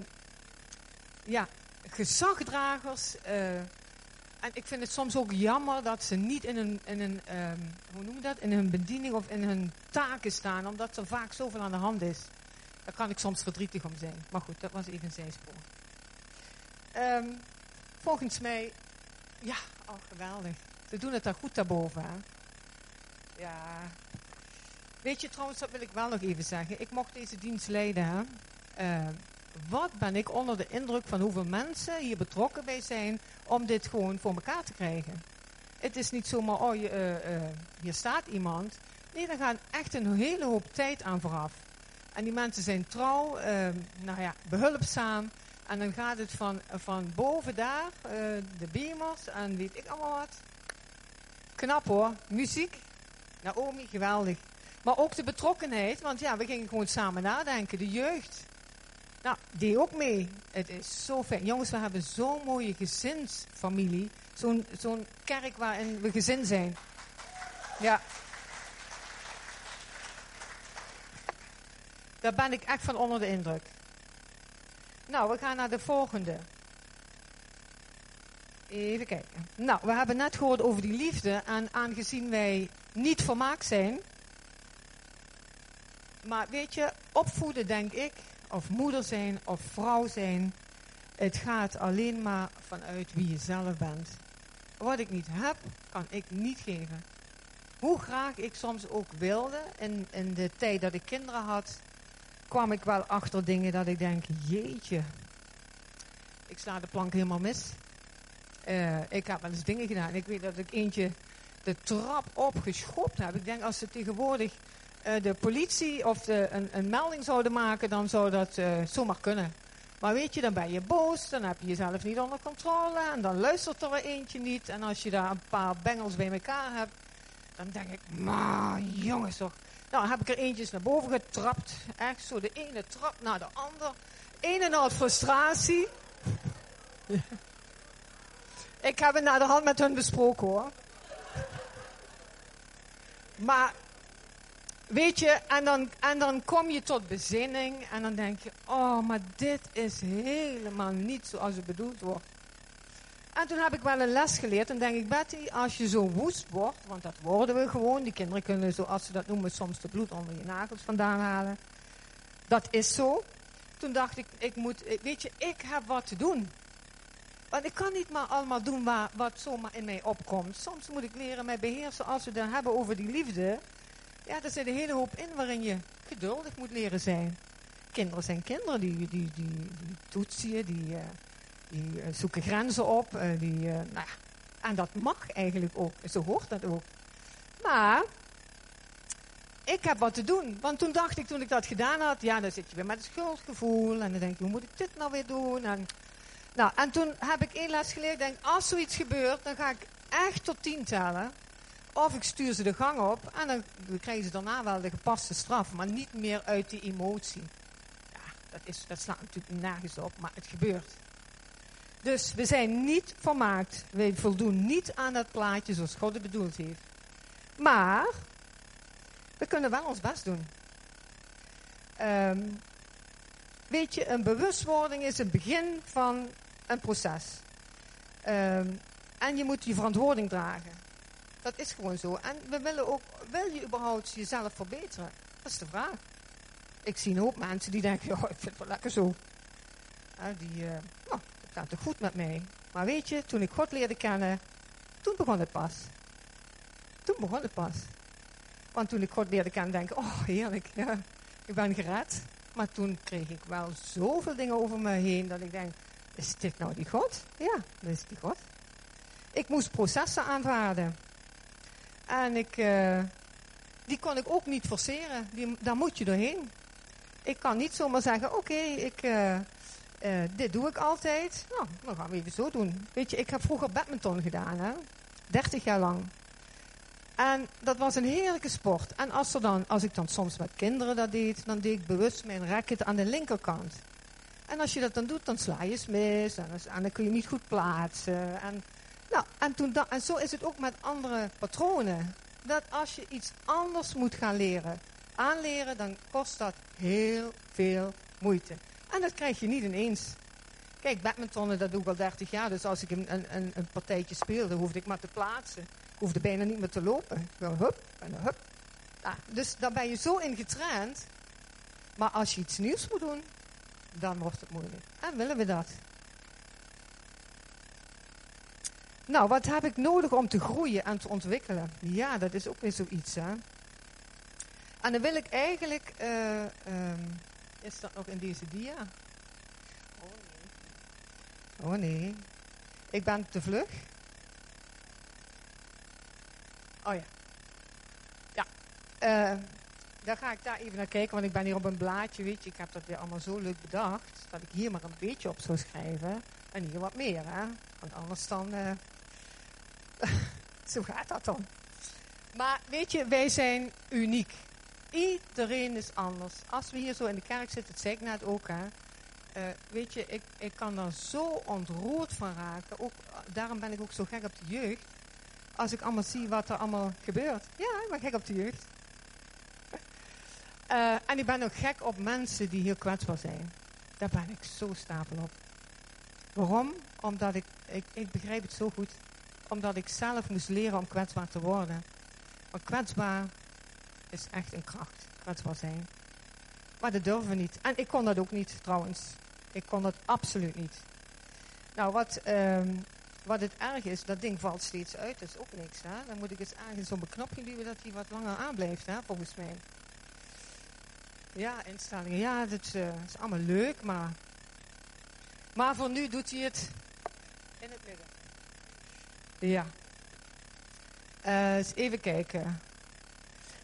S3: ja, gezagdragers. eh, en ik vind het soms ook jammer dat ze niet in hun, in hun ehm, hoe noem je dat, in hun bediening of in hun taken staan, omdat er vaak zoveel aan de hand is. Daar kan ik soms verdrietig om zijn. Maar goed, dat was even een zijspoor. Ehm, volgens mij, ja, oh geweldig. Ze doen het daar goed daarboven? Ja. Weet je trouwens, dat wil ik wel nog even zeggen. Ik mocht deze dienst leiden, hè? Eh, wat ben ik onder de indruk van hoeveel mensen hier betrokken bij zijn om dit gewoon voor elkaar te krijgen. Het is niet zomaar, oh, je, eh, hier staat iemand. Nee, daar gaat echt een hele hoop tijd aan vooraf. En die mensen zijn trouw, ehm, nou ja, behulpzaam. En dan gaat het van, van boven daar, eh, de beamers en weet ik allemaal wat. Knap hoor, muziek. Naomi, geweldig. Maar ook de betrokkenheid, want ja, we gingen gewoon samen nadenken. De jeugd. Nou, die ook mee. Het is zo fijn. Jongens, we hebben zo'n mooie gezinsfamilie. Zo'n zo'n kerk waarin we gezin zijn. Ja. Daar ben ik echt van onder de indruk. Nou, we gaan naar de volgende. Even kijken. Nou, we hebben net gehoord over die liefde. En aangezien wij niet vermaakt zijn. Maar weet je, opvoeden denk ik, of moeder zijn, of vrouw zijn. Het gaat alleen maar vanuit wie je zelf bent. Wat ik niet heb, kan ik niet geven. Hoe graag ik soms ook wilde, in, in de tijd dat ik kinderen had, kwam ik wel achter dingen dat ik denk, jeetje, ik sla de plank helemaal mis. Eh, ik heb wel eens dingen gedaan. Ik weet dat ik eentje de trap opgeschopt heb. Ik denk als ze tegenwoordig eh, de politie of de, een, een melding zouden maken, dan zou dat eh, zomaar kunnen. Maar weet je, dan ben je boos, dan heb je jezelf niet onder controle en dan luistert er weer eentje niet. En als je daar een paar bengels bij elkaar hebt, dan denk ik, maar jongens toch. Nou, heb ik er eentjes naar boven getrapt. Echt zo, de ene trap naar de ander. Een en al frustratie. Ik heb het naar de hand met hun besproken hoor. Maar weet je, en dan, en dan kom je tot bezinning en dan denk je, oh, maar dit is helemaal niet zoals het bedoeld wordt. En toen heb ik wel een les geleerd en denk ik, Betty, als je zo woest wordt, want dat worden we gewoon, die kinderen kunnen, zoals ze dat noemen, soms de bloed onder je nagels vandaan halen. Dat is zo. Toen dacht ik, ik moet, weet je, ik heb wat te doen. Want ik kan niet maar allemaal doen wat zomaar in mij opkomt. Soms moet ik leren mij beheersen als we het dan hebben over die liefde. Ja, er zit een hele hoop in waarin je geduldig moet leren zijn. Kinderen zijn kinderen, die, die, die, toetsen je, die, uh, die uh, zoeken grenzen op. Uh, die, nou ja, en dat mag eigenlijk ook, zo hoort dat ook. Maar ik heb wat te doen. Want toen dacht ik, toen ik dat gedaan had, ja, dan zit je weer met het schuldgevoel. En dan denk je, hoe moet ik dit nou weer doen? En, nou, en toen heb ik één les geleerd. Denk, als zoiets gebeurt, dan ga ik echt tot tien tellen. Of ik stuur ze de gang op. En dan krijgen ze daarna wel de gepaste straf. Maar niet meer uit die emotie. Ja, dat, is, dat slaat natuurlijk nergens op. Maar het gebeurt. Dus we zijn niet volmaakt. We voldoen niet aan dat plaatje zoals God het bedoeld heeft. Maar we kunnen wel ons best doen. Ehm, weet je, een bewustwording is het begin van een proces. Ehm, en je moet je verantwoording dragen. Dat is gewoon zo. En we willen ook, wil je überhaupt jezelf verbeteren? Dat is de vraag. Ik zie een hoop mensen die denken, ja, ik vind het wel lekker zo. Die, uh, nou, gaat toch goed met mij. Maar weet je, toen ik God leerde kennen, toen begon het pas. Toen begon het pas. Want toen ik God leerde kennen, denk ik, oh heerlijk, ja, ik ben gered. Maar toen kreeg ik wel zoveel dingen over me heen dat ik denk, is dit nou die God? Ja, dat is die God. Ik moest processen aanvaarden. En ik, uh, die kon ik ook niet forceren. Die, daar moet je doorheen. Ik kan niet zomaar zeggen, oké, ik, uh, uh, dit doe ik altijd. Nou, dan gaan we even zo doen. Weet je, ik heb vroeger badminton gedaan, hè. 30 jaar lang. En dat was een heerlijke sport. En als, er dan, als ik dan soms met kinderen dat deed, dan deed ik bewust mijn racket aan de linkerkant. En als je dat dan doet, dan sla je mis. En, dan kun je niet goed plaatsen. En, nou, en, toen en zo is het ook met andere patronen. Dat als je iets anders moet gaan leren, aanleren, dan kost dat heel veel moeite. En dat krijg je niet ineens. Kijk, badmintonnen, dat doe ik al 30 jaar. Dus als ik een, een, een partijtje speelde, hoefde ik maar te plaatsen. Hoefde bijna niet meer te lopen. Gewoon hup en hup. Ja, dus daar ben je zo in getraind. Maar als je iets nieuws moet doen, dan wordt het moeilijk. En willen we dat? Nou, wat heb ik nodig om te groeien en te ontwikkelen? Ja, dat is ook weer zoiets, hè. En dan wil ik eigenlijk... Uh, um, is dat nog in deze dia? Oh nee. Oh nee. Ik ben te vlug. Oh ja. Ja. Uh, dan ga ik daar even naar kijken, want ik ben hier op een blaadje, weet je. Ik heb dat weer allemaal zo leuk bedacht, dat ik hier maar een beetje op zou schrijven. En hier wat meer, hè. Want anders dan... Uh, zo gaat dat dan. Maar weet je, wij zijn uniek. Iedereen is anders. Als we hier zo in de kerk zitten, dat zei ik net ook, hè. Uh, weet je, ik, ik kan daar zo ontroerd van raken. Ook, daarom ben ik ook zo gek op de jeugd. Als ik allemaal zie wat er allemaal gebeurt. Ja, ik ben gek op de jeugd. Uh, en ik ben ook gek op mensen die heel kwetsbaar zijn. Daar ben ik zo stapel op. Waarom? Omdat ik, ik, ik begrijp het zo goed. Omdat ik zelf moest leren om kwetsbaar te worden. Want kwetsbaar is echt een kracht. Kwetsbaar zijn. Maar dat durven we niet. En ik kon dat ook niet trouwens. Ik kon dat absoluut niet. Nou, wat, um, wat het erg is, dat ding valt steeds uit. Dat is ook niks. Hè? Dan moet ik eens ergens op een knopje duwen dat hij wat langer aanblijft, hè, volgens mij. Ja, instellingen. Ja, dat uh, is allemaal leuk, maar... Maar voor nu doet hij het in het midden. Ja. Uh, eens even kijken.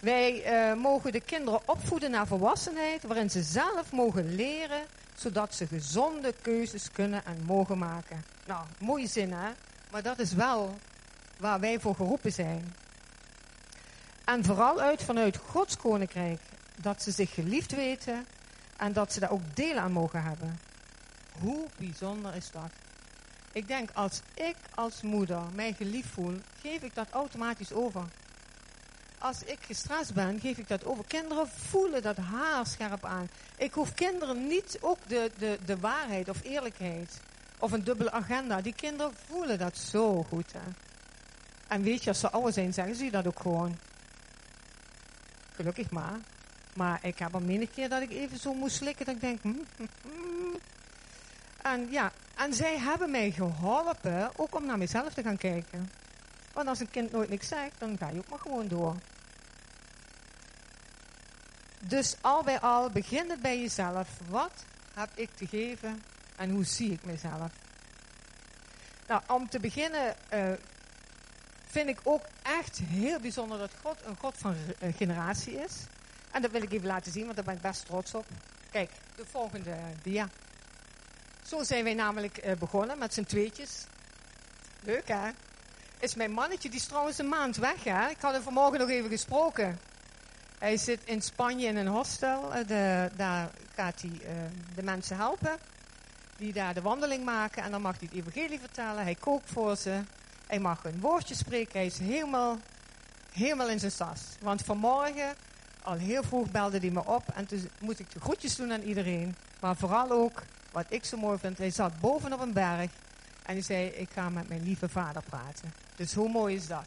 S3: Wij uh, mogen de kinderen opvoeden naar volwassenheid, waarin ze zelf mogen leren, zodat ze gezonde keuzes kunnen en mogen maken. Nou, mooie zin hè, maar dat is wel waar wij voor geroepen zijn. En vooral uit vanuit Gods koninkrijk, dat ze zich geliefd weten en dat ze daar ook deel aan mogen hebben. Hoe bijzonder is dat? Ik denk, als ik als moeder mij geliefd voel, geef ik dat automatisch over. Als ik gestrest ben, geef ik dat over. Kinderen voelen dat haarscherp aan. Ik hoef kinderen niet ook de, de, de waarheid of eerlijkheid of een dubbele agenda. Die kinderen voelen dat zo goed. Hè? En weet je, als ze ouder zijn, zeggen ze dat ook gewoon. Gelukkig maar. Maar ik heb al menig keer dat ik even zo moest slikken. Dat ik denk, hm, hm, hm. En ja, en zij hebben mij geholpen ook om naar mezelf te gaan kijken. Want als een kind nooit niks zegt, dan ga je ook maar gewoon door. Dus al bij al, begin het bij jezelf. Wat heb ik te geven en hoe zie ik mezelf? Nou, om te beginnen uh, vind ik ook echt heel bijzonder dat God een God van uh, generatie is. En dat wil ik even laten zien, want daar ben ik best trots op. Kijk, de volgende dia. Zo zijn wij namelijk uh, begonnen met z'n tweetjes. Leuk hè? Is mijn mannetje, die is trouwens een maand weg hè? Ik had hem vanmorgen nog even gesproken. Hij zit in Spanje in een hostel. De, daar gaat hij uh, de mensen helpen. die daar de wandeling maken. En dan mag hij het evangelie vertellen. Hij kookt voor ze. Hij mag een woordje spreken. Hij is helemaal, helemaal in zijn sas. Want vanmorgen, al heel vroeg, belde hij me op. En toen moest ik de groetjes doen aan iedereen. Maar vooral ook, wat ik zo mooi vind, hij zat boven op een berg. En hij zei, ik ga met mijn lieve vader praten. Dus hoe mooi is dat?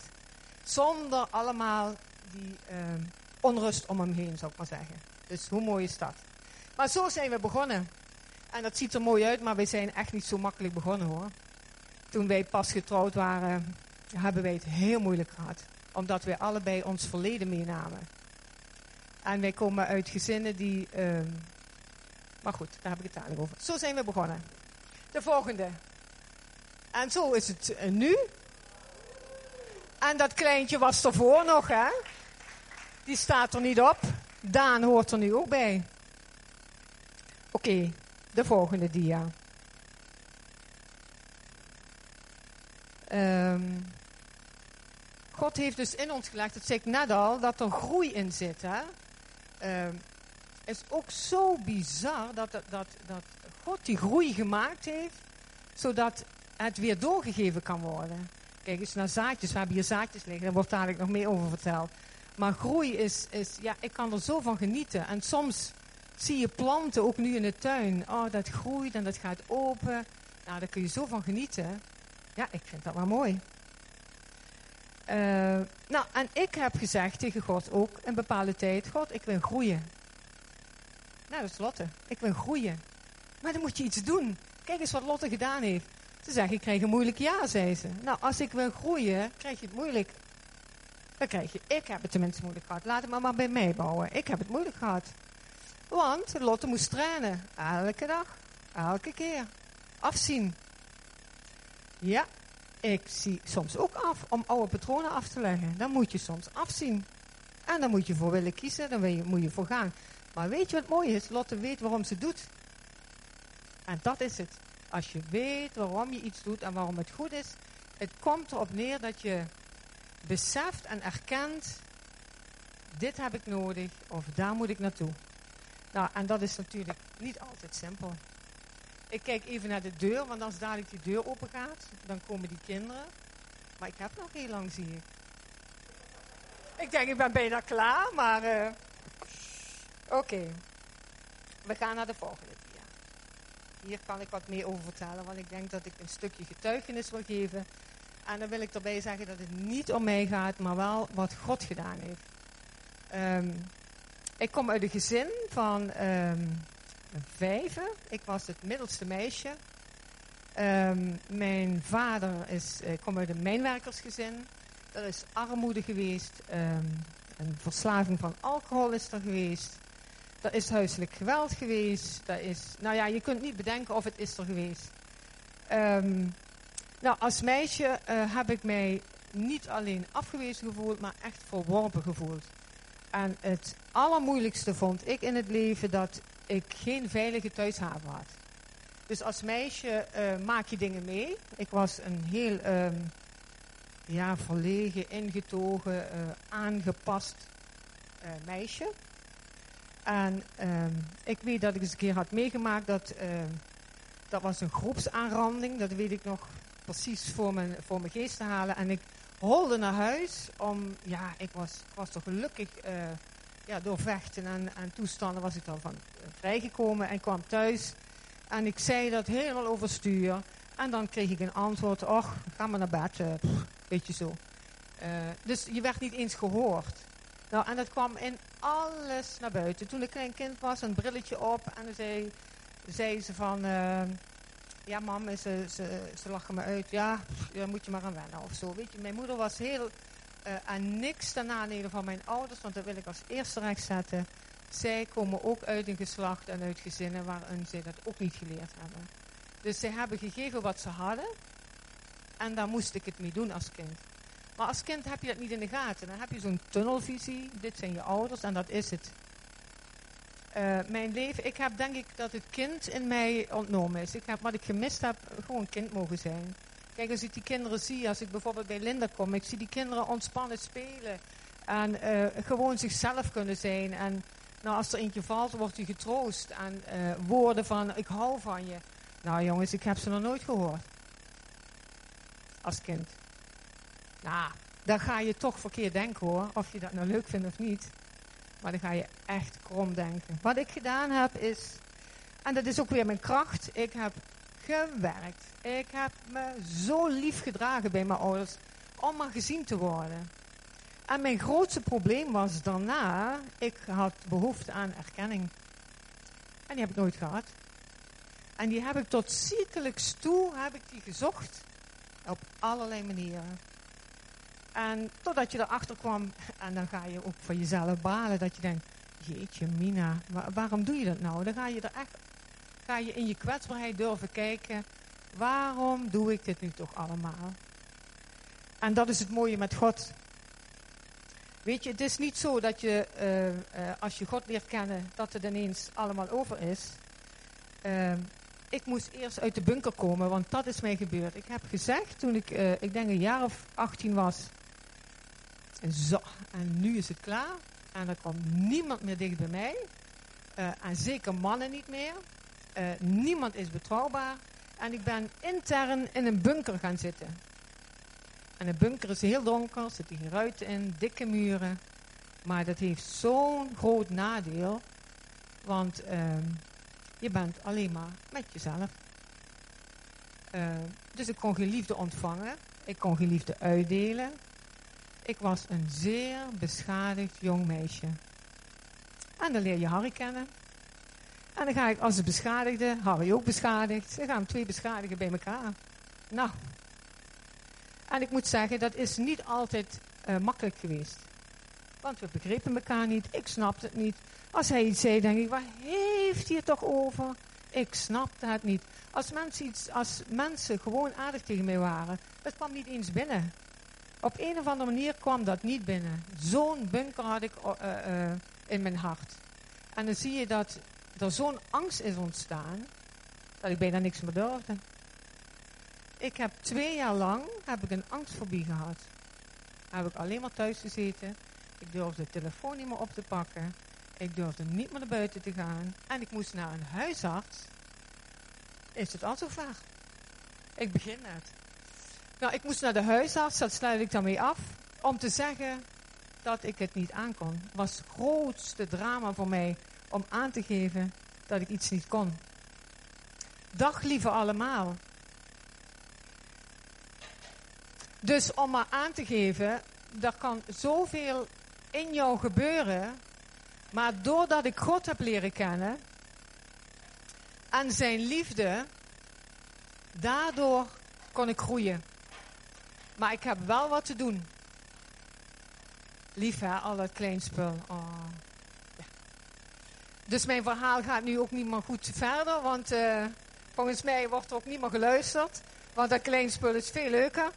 S3: Zonder allemaal die ehm, onrust om hem heen, zou ik maar zeggen. Dus hoe mooi is dat? Maar zo zijn we begonnen. En dat ziet er mooi uit, maar wij zijn echt niet zo makkelijk begonnen hoor. Toen wij pas getrouwd waren, hebben wij het heel moeilijk gehad. Omdat wij allebei ons verleden meenamen. En wij komen uit gezinnen die... ehm, maar goed, daar heb ik het dadelijk over. Zo zijn we begonnen. De volgende. En zo is het eh, nu. En dat kleintje was ervoor nog, hè? Die staat er niet op. Daan hoort er nu ook bij. Oké, de volgende dia. Ehm, God heeft dus in ons gelegd, dat zei ik net al, dat er groei in zit. Hè? Ehm, is ook zo bizar dat, dat, dat, dat God die groei gemaakt heeft, zodat het weer doorgegeven kan worden. Kijk eens naar zaadjes, we hebben hier zaadjes liggen, daar wordt dadelijk nog meer over verteld. Maar groei is, is, ja, ik kan er zo van genieten. En soms zie je planten, ook nu in de tuin. Oh, dat groeit en dat gaat open. Nou, daar kun je zo van genieten. Ja, ik vind dat wel mooi. Eh, nou, en ik heb gezegd tegen God ook een bepaalde tijd: God, ik wil groeien. Nou, dat is Lotte. Ik wil groeien. Maar dan moet je iets doen. Kijk eens wat Lotte gedaan heeft. Ze zegt: Ik krijg een moeilijk jaar, zei ze. Nou, als ik wil groeien, krijg je het moeilijk. Dan krijg je, ik heb het tenminste moeilijk gehad. Laat het maar, maar bij mij bouwen. Ik heb het moeilijk gehad. Want Lotte moest trainen. Elke dag. Elke keer. Afzien. Ja, ik zie soms ook af om oude patronen af te leggen. Dan moet je soms afzien. En dan moet je voor willen kiezen, dan je, moet je voor gaan. Maar weet je wat mooi is? Lotte weet waarom ze doet. En dat is het. Als je weet waarom je iets doet en waarom het goed is. Het komt erop neer dat je beseft en erkent. Dit heb ik nodig of daar moet ik naartoe. Nou, en dat is natuurlijk niet altijd simpel. Ik kijk even naar de deur, want als dadelijk die deur open gaat, dan komen die kinderen. Maar ik heb nog heel lang, zie ik. Ik denk, ik ben bijna klaar, maar... eh, Oké. We gaan naar de volgende dia. Hier kan ik wat meer over vertellen, want ik denk dat ik een stukje getuigenis wil geven. En dan wil ik erbij zeggen dat het niet om mij gaat, maar wel wat God gedaan heeft. Ehm, ik kom uit een gezin van ehm, vijven. Ik was het middelste meisje. Ehm, mijn vader is, ik kom uit een mijnwerkersgezin. Er is armoede geweest. een verslaving van alcohol is er geweest. Er is huiselijk geweld geweest. Er is, nou ja, je kunt niet bedenken of het is er geweest. Ehm, nou, als meisje eh, heb ik mij niet alleen afgewezen gevoeld, maar echt verworpen gevoeld. En het allermoeilijkste vond ik in het leven dat ik geen veilige thuishaven had. Dus als meisje eh, maak je dingen mee. Ik was een heel ehm, ja, verlegen, ingetogen, eh, aangepast meisje. En ehm, ik weet dat ik eens een keer had meegemaakt dat ehm, dat was een groepsaanranding. Dat weet ik nog precies voor mijn, voor mijn geest te halen. En ik holde naar huis om, ja, ik was, was toch gelukkig eh, ja, door vechten en, en toestanden was ik dan van eh, vrijgekomen en kwam thuis. En ik zei dat helemaal overstuur. En dan kreeg ik een antwoord, och, ga maar naar bed, eh, pff, weet je zo. Dus je werd niet eens gehoord. Nou, en dat kwam in alles naar buiten. Toen ik klein kind was, een brilletje op. En dan zei, zei ze van... ja, mam, ze, ze, ze lachen me uit. Ja, daar moet je maar aan wennen of zo. Weet je, mijn moeder was heel... eh aan niks ten nadele van mijn ouders. Want dat wil ik als eerste recht zetten. Zij komen ook uit een geslacht en uit gezinnen waarin zij dat ook niet geleerd hebben. Dus zij hebben gegeven wat ze hadden. En daar moest ik het mee doen als kind. Maar als kind heb je dat niet in de gaten. Dan heb je zo'n tunnelvisie. Dit zijn je ouders en dat is het. Eh, mijn leven, ik heb denk ik dat het kind in mij ontnomen is. Ik heb, wat ik gemist heb, gewoon kind mogen zijn. Kijk, als ik die kinderen zie, als ik bijvoorbeeld bij Linda kom, ik zie die kinderen ontspannen spelen. En eh, gewoon zichzelf kunnen zijn. En nou, als er eentje valt, wordt hij getroost. En eh, woorden van, ik hou van je. Nou jongens, ik heb ze nog nooit gehoord. Als kind. Nou, dan ga je toch verkeerd denken hoor. Of je dat nou leuk vindt of niet. Maar dan ga je echt krom denken. Wat ik gedaan heb is, en dat is ook weer mijn kracht, ik heb gewerkt. Ik heb me zo lief gedragen bij mijn ouders om maar gezien te worden. En mijn grootste probleem was daarna, ik had behoefte aan erkenning. En die heb ik nooit gehad. En die heb ik tot ziekelijks toe heb ik die gezocht. Op allerlei manieren. En totdat je erachter kwam, en dan ga je ook van jezelf balen, dat je denkt, jeetje Mina, waarom doe je dat nou? Dan ga je er echt, ga je in je kwetsbaarheid durven kijken, waarom doe ik dit nu toch allemaal? En dat is het mooie met God. Weet je, het is niet zo dat je, uh, uh, als je God leert kennen, dat het ineens allemaal over is. Uh, ik moest eerst uit de bunker komen, want dat is mij gebeurd. Ik heb gezegd toen ik, ik denk een jaar of 18 was, zo, en nu is het klaar. En er komt niemand meer dicht bij mij. en zeker mannen niet meer. niemand is betrouwbaar. En ik ben intern in een bunker gaan zitten. En de bunker is heel donker, er zitten geen ruiten in, dikke muren. Maar dat heeft zo'n groot nadeel, want uh, je bent alleen maar met jezelf. Uh, dus ik kon geen liefde ontvangen, ik kon geen liefde uitdelen. Ik was een zeer beschadigd jong meisje. En dan leer je Harry kennen. En dan ga ik als een beschadigde, Harry ook beschadigd. Dan gaan twee beschadigen bij elkaar. Nou, en ik moet zeggen, dat is niet altijd uh, makkelijk geweest. Want we begrepen elkaar niet, ik snapte het niet. Als hij iets zei, denk ik, waar heeft hij het toch over? Ik snapte het niet. Als mensen, iets, als mensen gewoon aardig tegen mij waren, dat kwam niet eens binnen. Op een of andere manier kwam dat niet binnen. Zo'n bunker had ik uh, uh, in mijn hart. En dan zie je dat er zo'n angst is ontstaan, dat ik bijna niks meer durfde. Ik heb twee jaar lang heb ik een angstfobie gehad. Heb ik alleen maar thuis gezeten. Ik durfde de telefoon niet meer op te pakken. Ik durfde niet meer naar buiten te gaan. En ik moest naar een huisarts. Is het al zo? Ik begin net. Nou, ik moest naar de huisarts, dat sluit ik dan mee af. Om te zeggen dat ik het niet aankon. Het was het grootste drama voor mij om aan te geven dat ik iets niet kon. Dag lieve allemaal. Dus om maar aan te geven, er kan zoveel in jou gebeuren, maar doordat ik God heb leren kennen en zijn liefde, daardoor kon ik groeien. Maar ik heb wel wat te doen. Lief hè, al dat kleinspul. Oh. Dus mijn verhaal gaat nu ook niet meer goed verder, want uh, volgens mij wordt er ook niet meer geluisterd. Want dat kleinspul is veel leuker.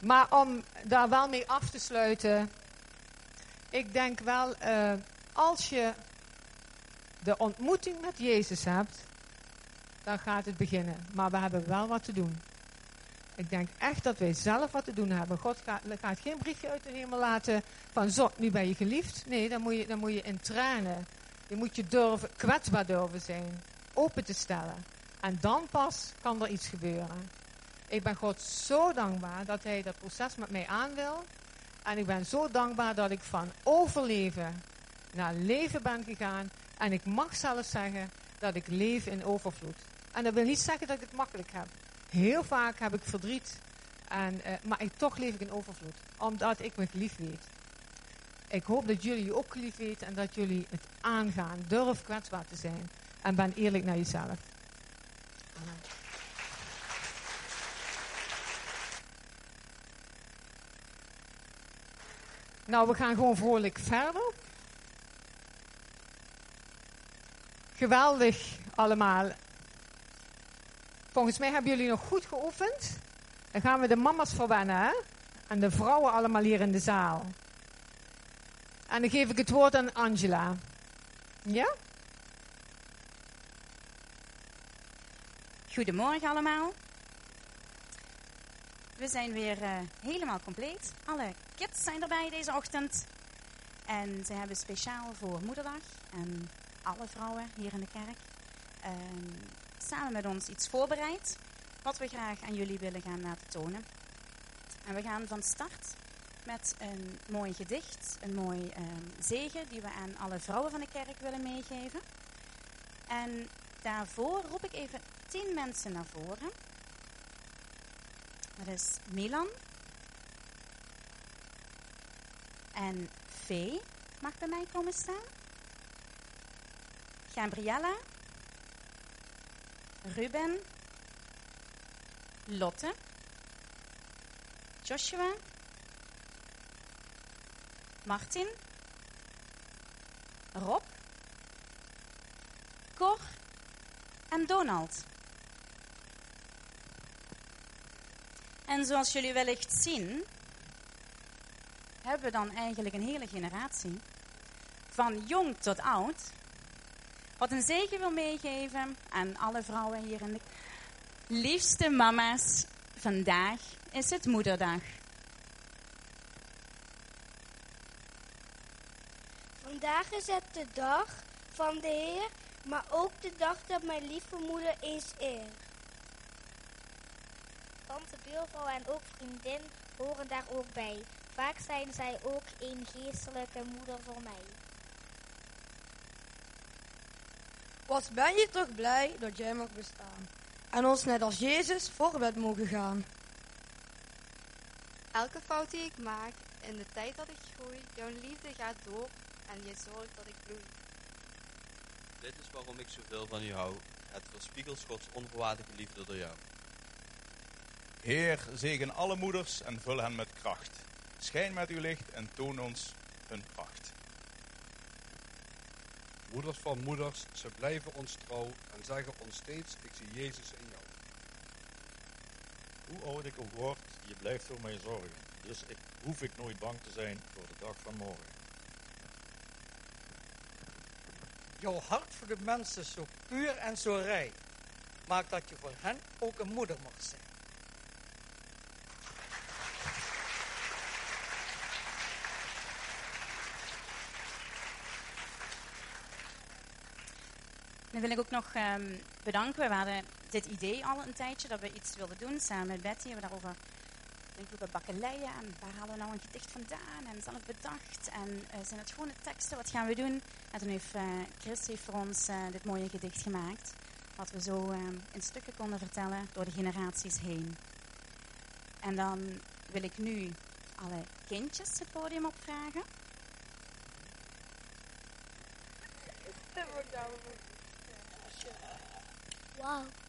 S3: Maar om daar wel mee af te sluiten. Ik denk wel, uh, als je de ontmoeting met Jezus hebt, dan gaat het beginnen. Maar we hebben wel wat te doen. Ik denk echt dat wij zelf wat te doen hebben. God gaat, geen briefje uit de hemel laten van zo, nu ben je geliefd. Nee, dan moet je, dan moet je in tranen. Je moet je durven, kwetsbaar durven zijn. Open te stellen. En dan pas kan er iets gebeuren. Ik ben God zo dankbaar dat hij dat proces met mij aan wil. En ik ben zo dankbaar dat ik van overleven naar leven ben gegaan. En ik mag zelfs zeggen dat ik leef in overvloed. En dat wil niet zeggen dat ik het makkelijk heb. Heel vaak heb ik verdriet. En, uh, maar ik, toch leef ik in overvloed. Omdat ik me geliefd weet. Ik hoop dat jullie je ook geliefd weten en dat jullie het aangaan. Durf kwetsbaar te zijn. En ben eerlijk naar jezelf. Nou, we gaan gewoon vrolijk verder. Geweldig allemaal. Volgens mij hebben jullie nog goed geoefend. Dan gaan we de mama's verwennen, hè? En de vrouwen allemaal hier in de zaal. En dan geef ik het woord aan Angela. Ja?
S7: Goedemorgen allemaal. We zijn weer uh, helemaal compleet. Alle kids zijn erbij deze ochtend. En ze hebben speciaal voor Moederdag en alle vrouwen hier in de kerk um, samen met ons iets voorbereid wat we graag aan jullie willen gaan laten tonen. En we gaan van start met een mooi gedicht, een mooi ehm, zegen die we aan alle vrouwen van de kerk willen meegeven. En daarvoor roep ik even tien mensen naar voren. Dat is Milan. En Vee mag bij mij komen staan. Gabriella. Ruben. Lotte. Joshua. Martin. Rob. Cor. En Donald. En zoals jullie wellicht zien, hebben we dan eigenlijk een hele generatie, van jong tot oud, wat een zegen wil meegeven aan alle vrouwen hier in de liefste mama's. Vandaag is het moederdag.
S8: Vandaag is het de dag van de Heer, maar ook de dag dat mijn lieve moeder is eer. Tante, buurvrouw en ook vriendin horen daar ook bij. Vaak zijn zij ook een geestelijke moeder voor mij.
S9: Wat ben je toch blij dat jij mag bestaan. En ons net als Jezus voorwet mogen gaan.
S2: Elke fout die ik maak, in de tijd dat ik groei, jouw liefde gaat door en je zorgt dat ik bloei.
S10: Dit is waarom ik zoveel van u hou. Het verspiegelt Gods onvoorwaardelijke liefde door jou.
S11: Heer, zegen alle moeders en vul hen met kracht. Schijn met uw licht en toon ons hun pracht.
S12: Moeders van moeders, ze blijven ons trouw en zeggen ons steeds, ik zie Jezus in jou.
S13: Hoe oud ik ook word, je blijft voor mij zorgen. Dus ik, hoef ik nooit bang te zijn voor de dag van morgen.
S14: Jouw hart voor de mensen zo puur en zo rijk, maakt dat je voor hen ook een moeder mag zijn.
S7: Dan wil ik ook nog ehm, bedanken. We hadden dit idee al een tijdje dat we iets wilden doen samen met Betty. We hebben daarover denk ik, bakkeleien en waar halen we nou een gedicht vandaan en zelf bedacht. En eh, zijn het gewone teksten, wat gaan we doen? En toen heeft eh, Chris heeft voor ons eh, dit mooie gedicht gemaakt. Wat we zo ehm, in stukken konden vertellen door de generaties heen. En dan wil ik nu alle kindjes het podium opvragen.
S8: Wauw.
S15: Bijzonder,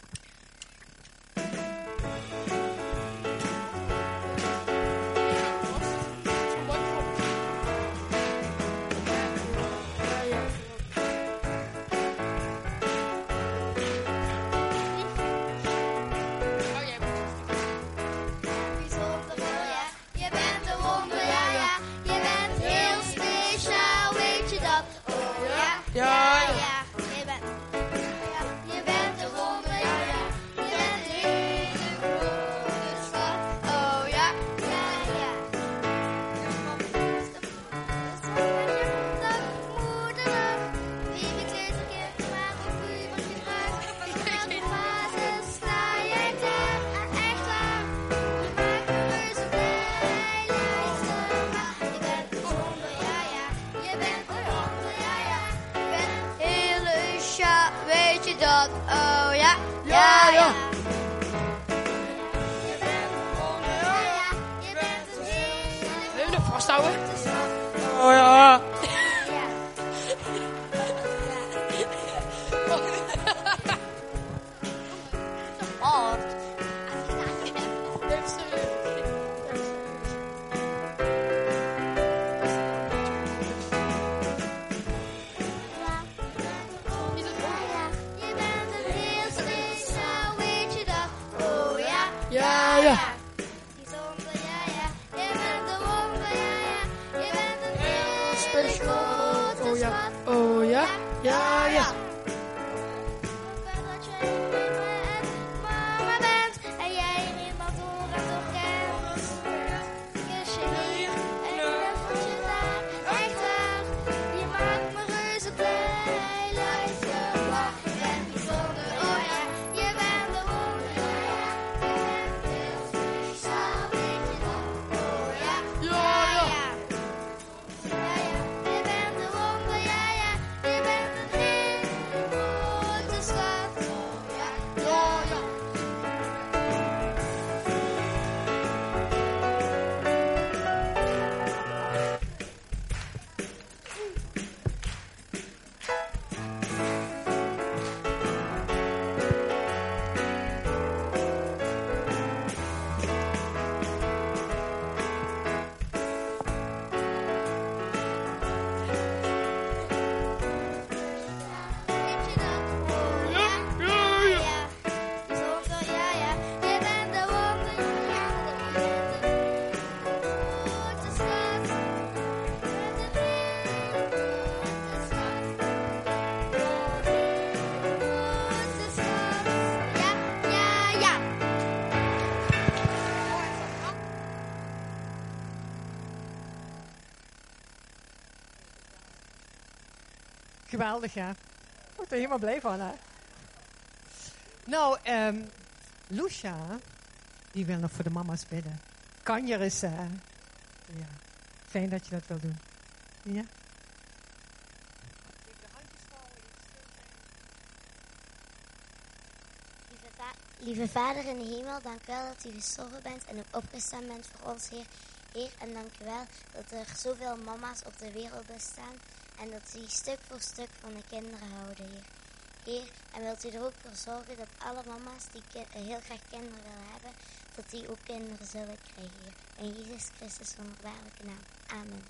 S3: Geweldig, hè? Ik word er helemaal blij van, hè? Nou, ehm Lucia, die wil nog voor de mama's bidden. Kan je eens, hè? Ja. Fijn dat je dat wil doen. Ja?
S15: Lieve, lieve Vader in de hemel, dank u wel dat u gestorven bent en ook opgestaan bent voor ons, Heer. Heer, en dank u wel dat er zoveel mama's op de wereld bestaan en dat u stuk voor stuk van de kinderen houden. Heer, en wilt u er ook voor zorgen dat alle mama's die eh, heel graag kinderen willen hebben, dat die ook kinderen zullen krijgen, Heer. In Jezus Christus wonderbaarlijke naam. Amen.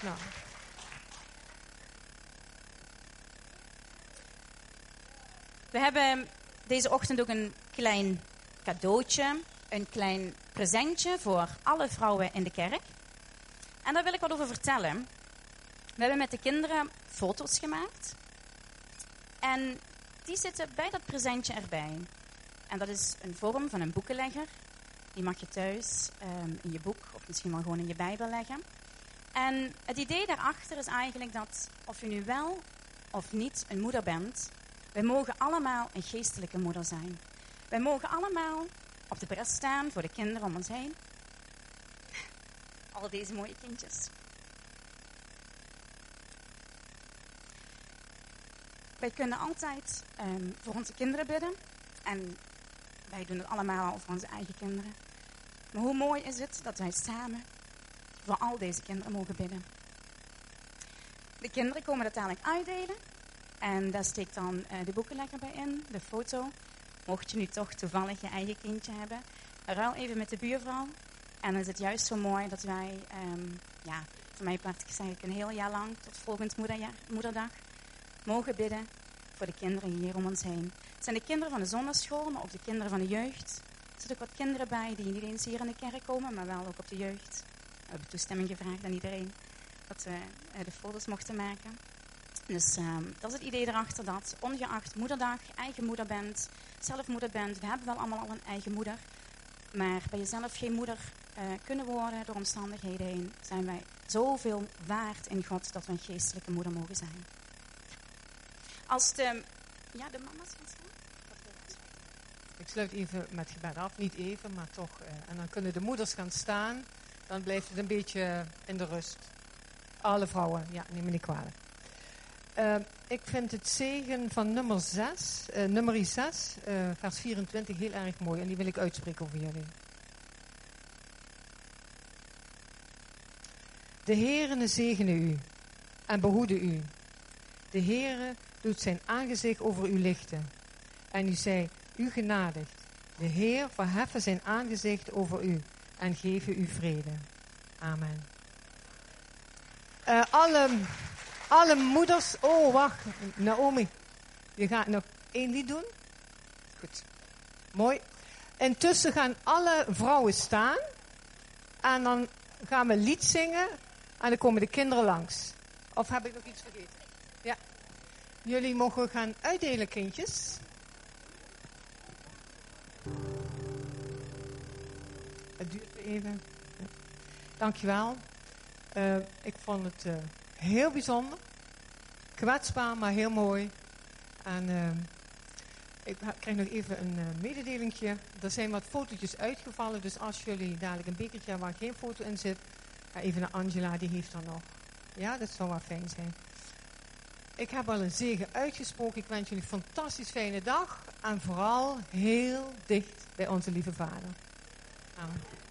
S3: Nou,
S7: We hebben deze ochtend ook een klein cadeautje, een klein presentje voor alle vrouwen in de kerk. En daar wil ik wat over vertellen. We hebben met de kinderen foto's gemaakt. En die zitten bij dat presentje erbij. En dat is een vorm van een boekenlegger. Die mag je thuis ehm, in je boek of misschien wel gewoon in je Bijbel leggen. En het idee daarachter is eigenlijk dat of je nu wel of niet een moeder bent, wij mogen allemaal een geestelijke moeder zijn. Wij mogen allemaal op de bres staan voor de kinderen om ons heen. Al deze mooie kindjes. Wij kunnen altijd ehm, voor onze kinderen bidden. En wij doen het allemaal al voor onze eigen kinderen. Maar hoe mooi is het dat wij samen voor al deze kinderen mogen bidden. De kinderen komen dat dadelijk uitdelen. En daar steekt dan eh, de boekenlegger bij in, de foto. Mocht je nu toch toevallig je eigen kindje hebben, ruil even met de buurvrouw. En dan is het juist zo mooi dat wij, ehm, ja, voor mij part zeg ik een heel jaar lang, tot volgend moederja- moederdag, mogen bidden voor de kinderen hier om ons heen. Het zijn de kinderen van de zondagschool, maar ook de kinderen van de jeugd. Er zitten ook wat kinderen bij die niet eens hier in de kerk komen, maar wel ook op de jeugd. We hebben toestemming gevraagd aan iedereen dat we eh, de foto's mochten maken. Dus ehm, dat is het idee erachter dat ongeacht moederdag, eigen moeder bent, zelf moeder bent, we hebben wel allemaal al een eigen moeder, maar bij jezelf geen moeder eh, kunnen worden door omstandigheden heen, zijn wij zoveel waard in God dat we een geestelijke moeder mogen zijn. Als de, ja, de mama's gaan staan.
S3: ik sluit even met gebed af. Niet even, maar toch. eh, en dan kunnen de moeders gaan staan. Dan blijft het een beetje in de rust. Alle vrouwen, ja, neem me niet kwalijk. Eh, ik vind het zegen van nummer 6, eh nummer 6, eh, vers 24, heel erg mooi. En die wil ik uitspreken over jullie. De Heere zegene u en behoede u. De Heere doet zijn aangezicht over u lichten. En u zij u genadigt. De Heer verheffen zijn aangezicht over u en geven u vrede. Amen. Eh, alle, alle moeders. Oh, wacht. Naomi. Je gaat nog één lied doen? Goed. Mooi. Intussen gaan alle vrouwen staan. En dan gaan we een lied zingen. En dan komen de kinderen langs. Of heb ik nog iets vergeten? Ja. Jullie mogen gaan uitdelen, kindjes. Het duurt even. Dankjewel. Uh, ik vond het uh, heel bijzonder. Kwetsbaar, maar heel mooi. En uh, ik krijg nog even een uh. Er zijn wat fotootjes uitgevallen. Dus als jullie dadelijk een bekertje hebben waar geen foto in zit. Ga even naar Angela, die heeft er nog. Ja, dat zou wel fijn zijn. Ik heb al een zegen uitgesproken. Ik wens jullie een fantastisch fijne dag. En vooral heel dicht bij onze lieve vader. Amen.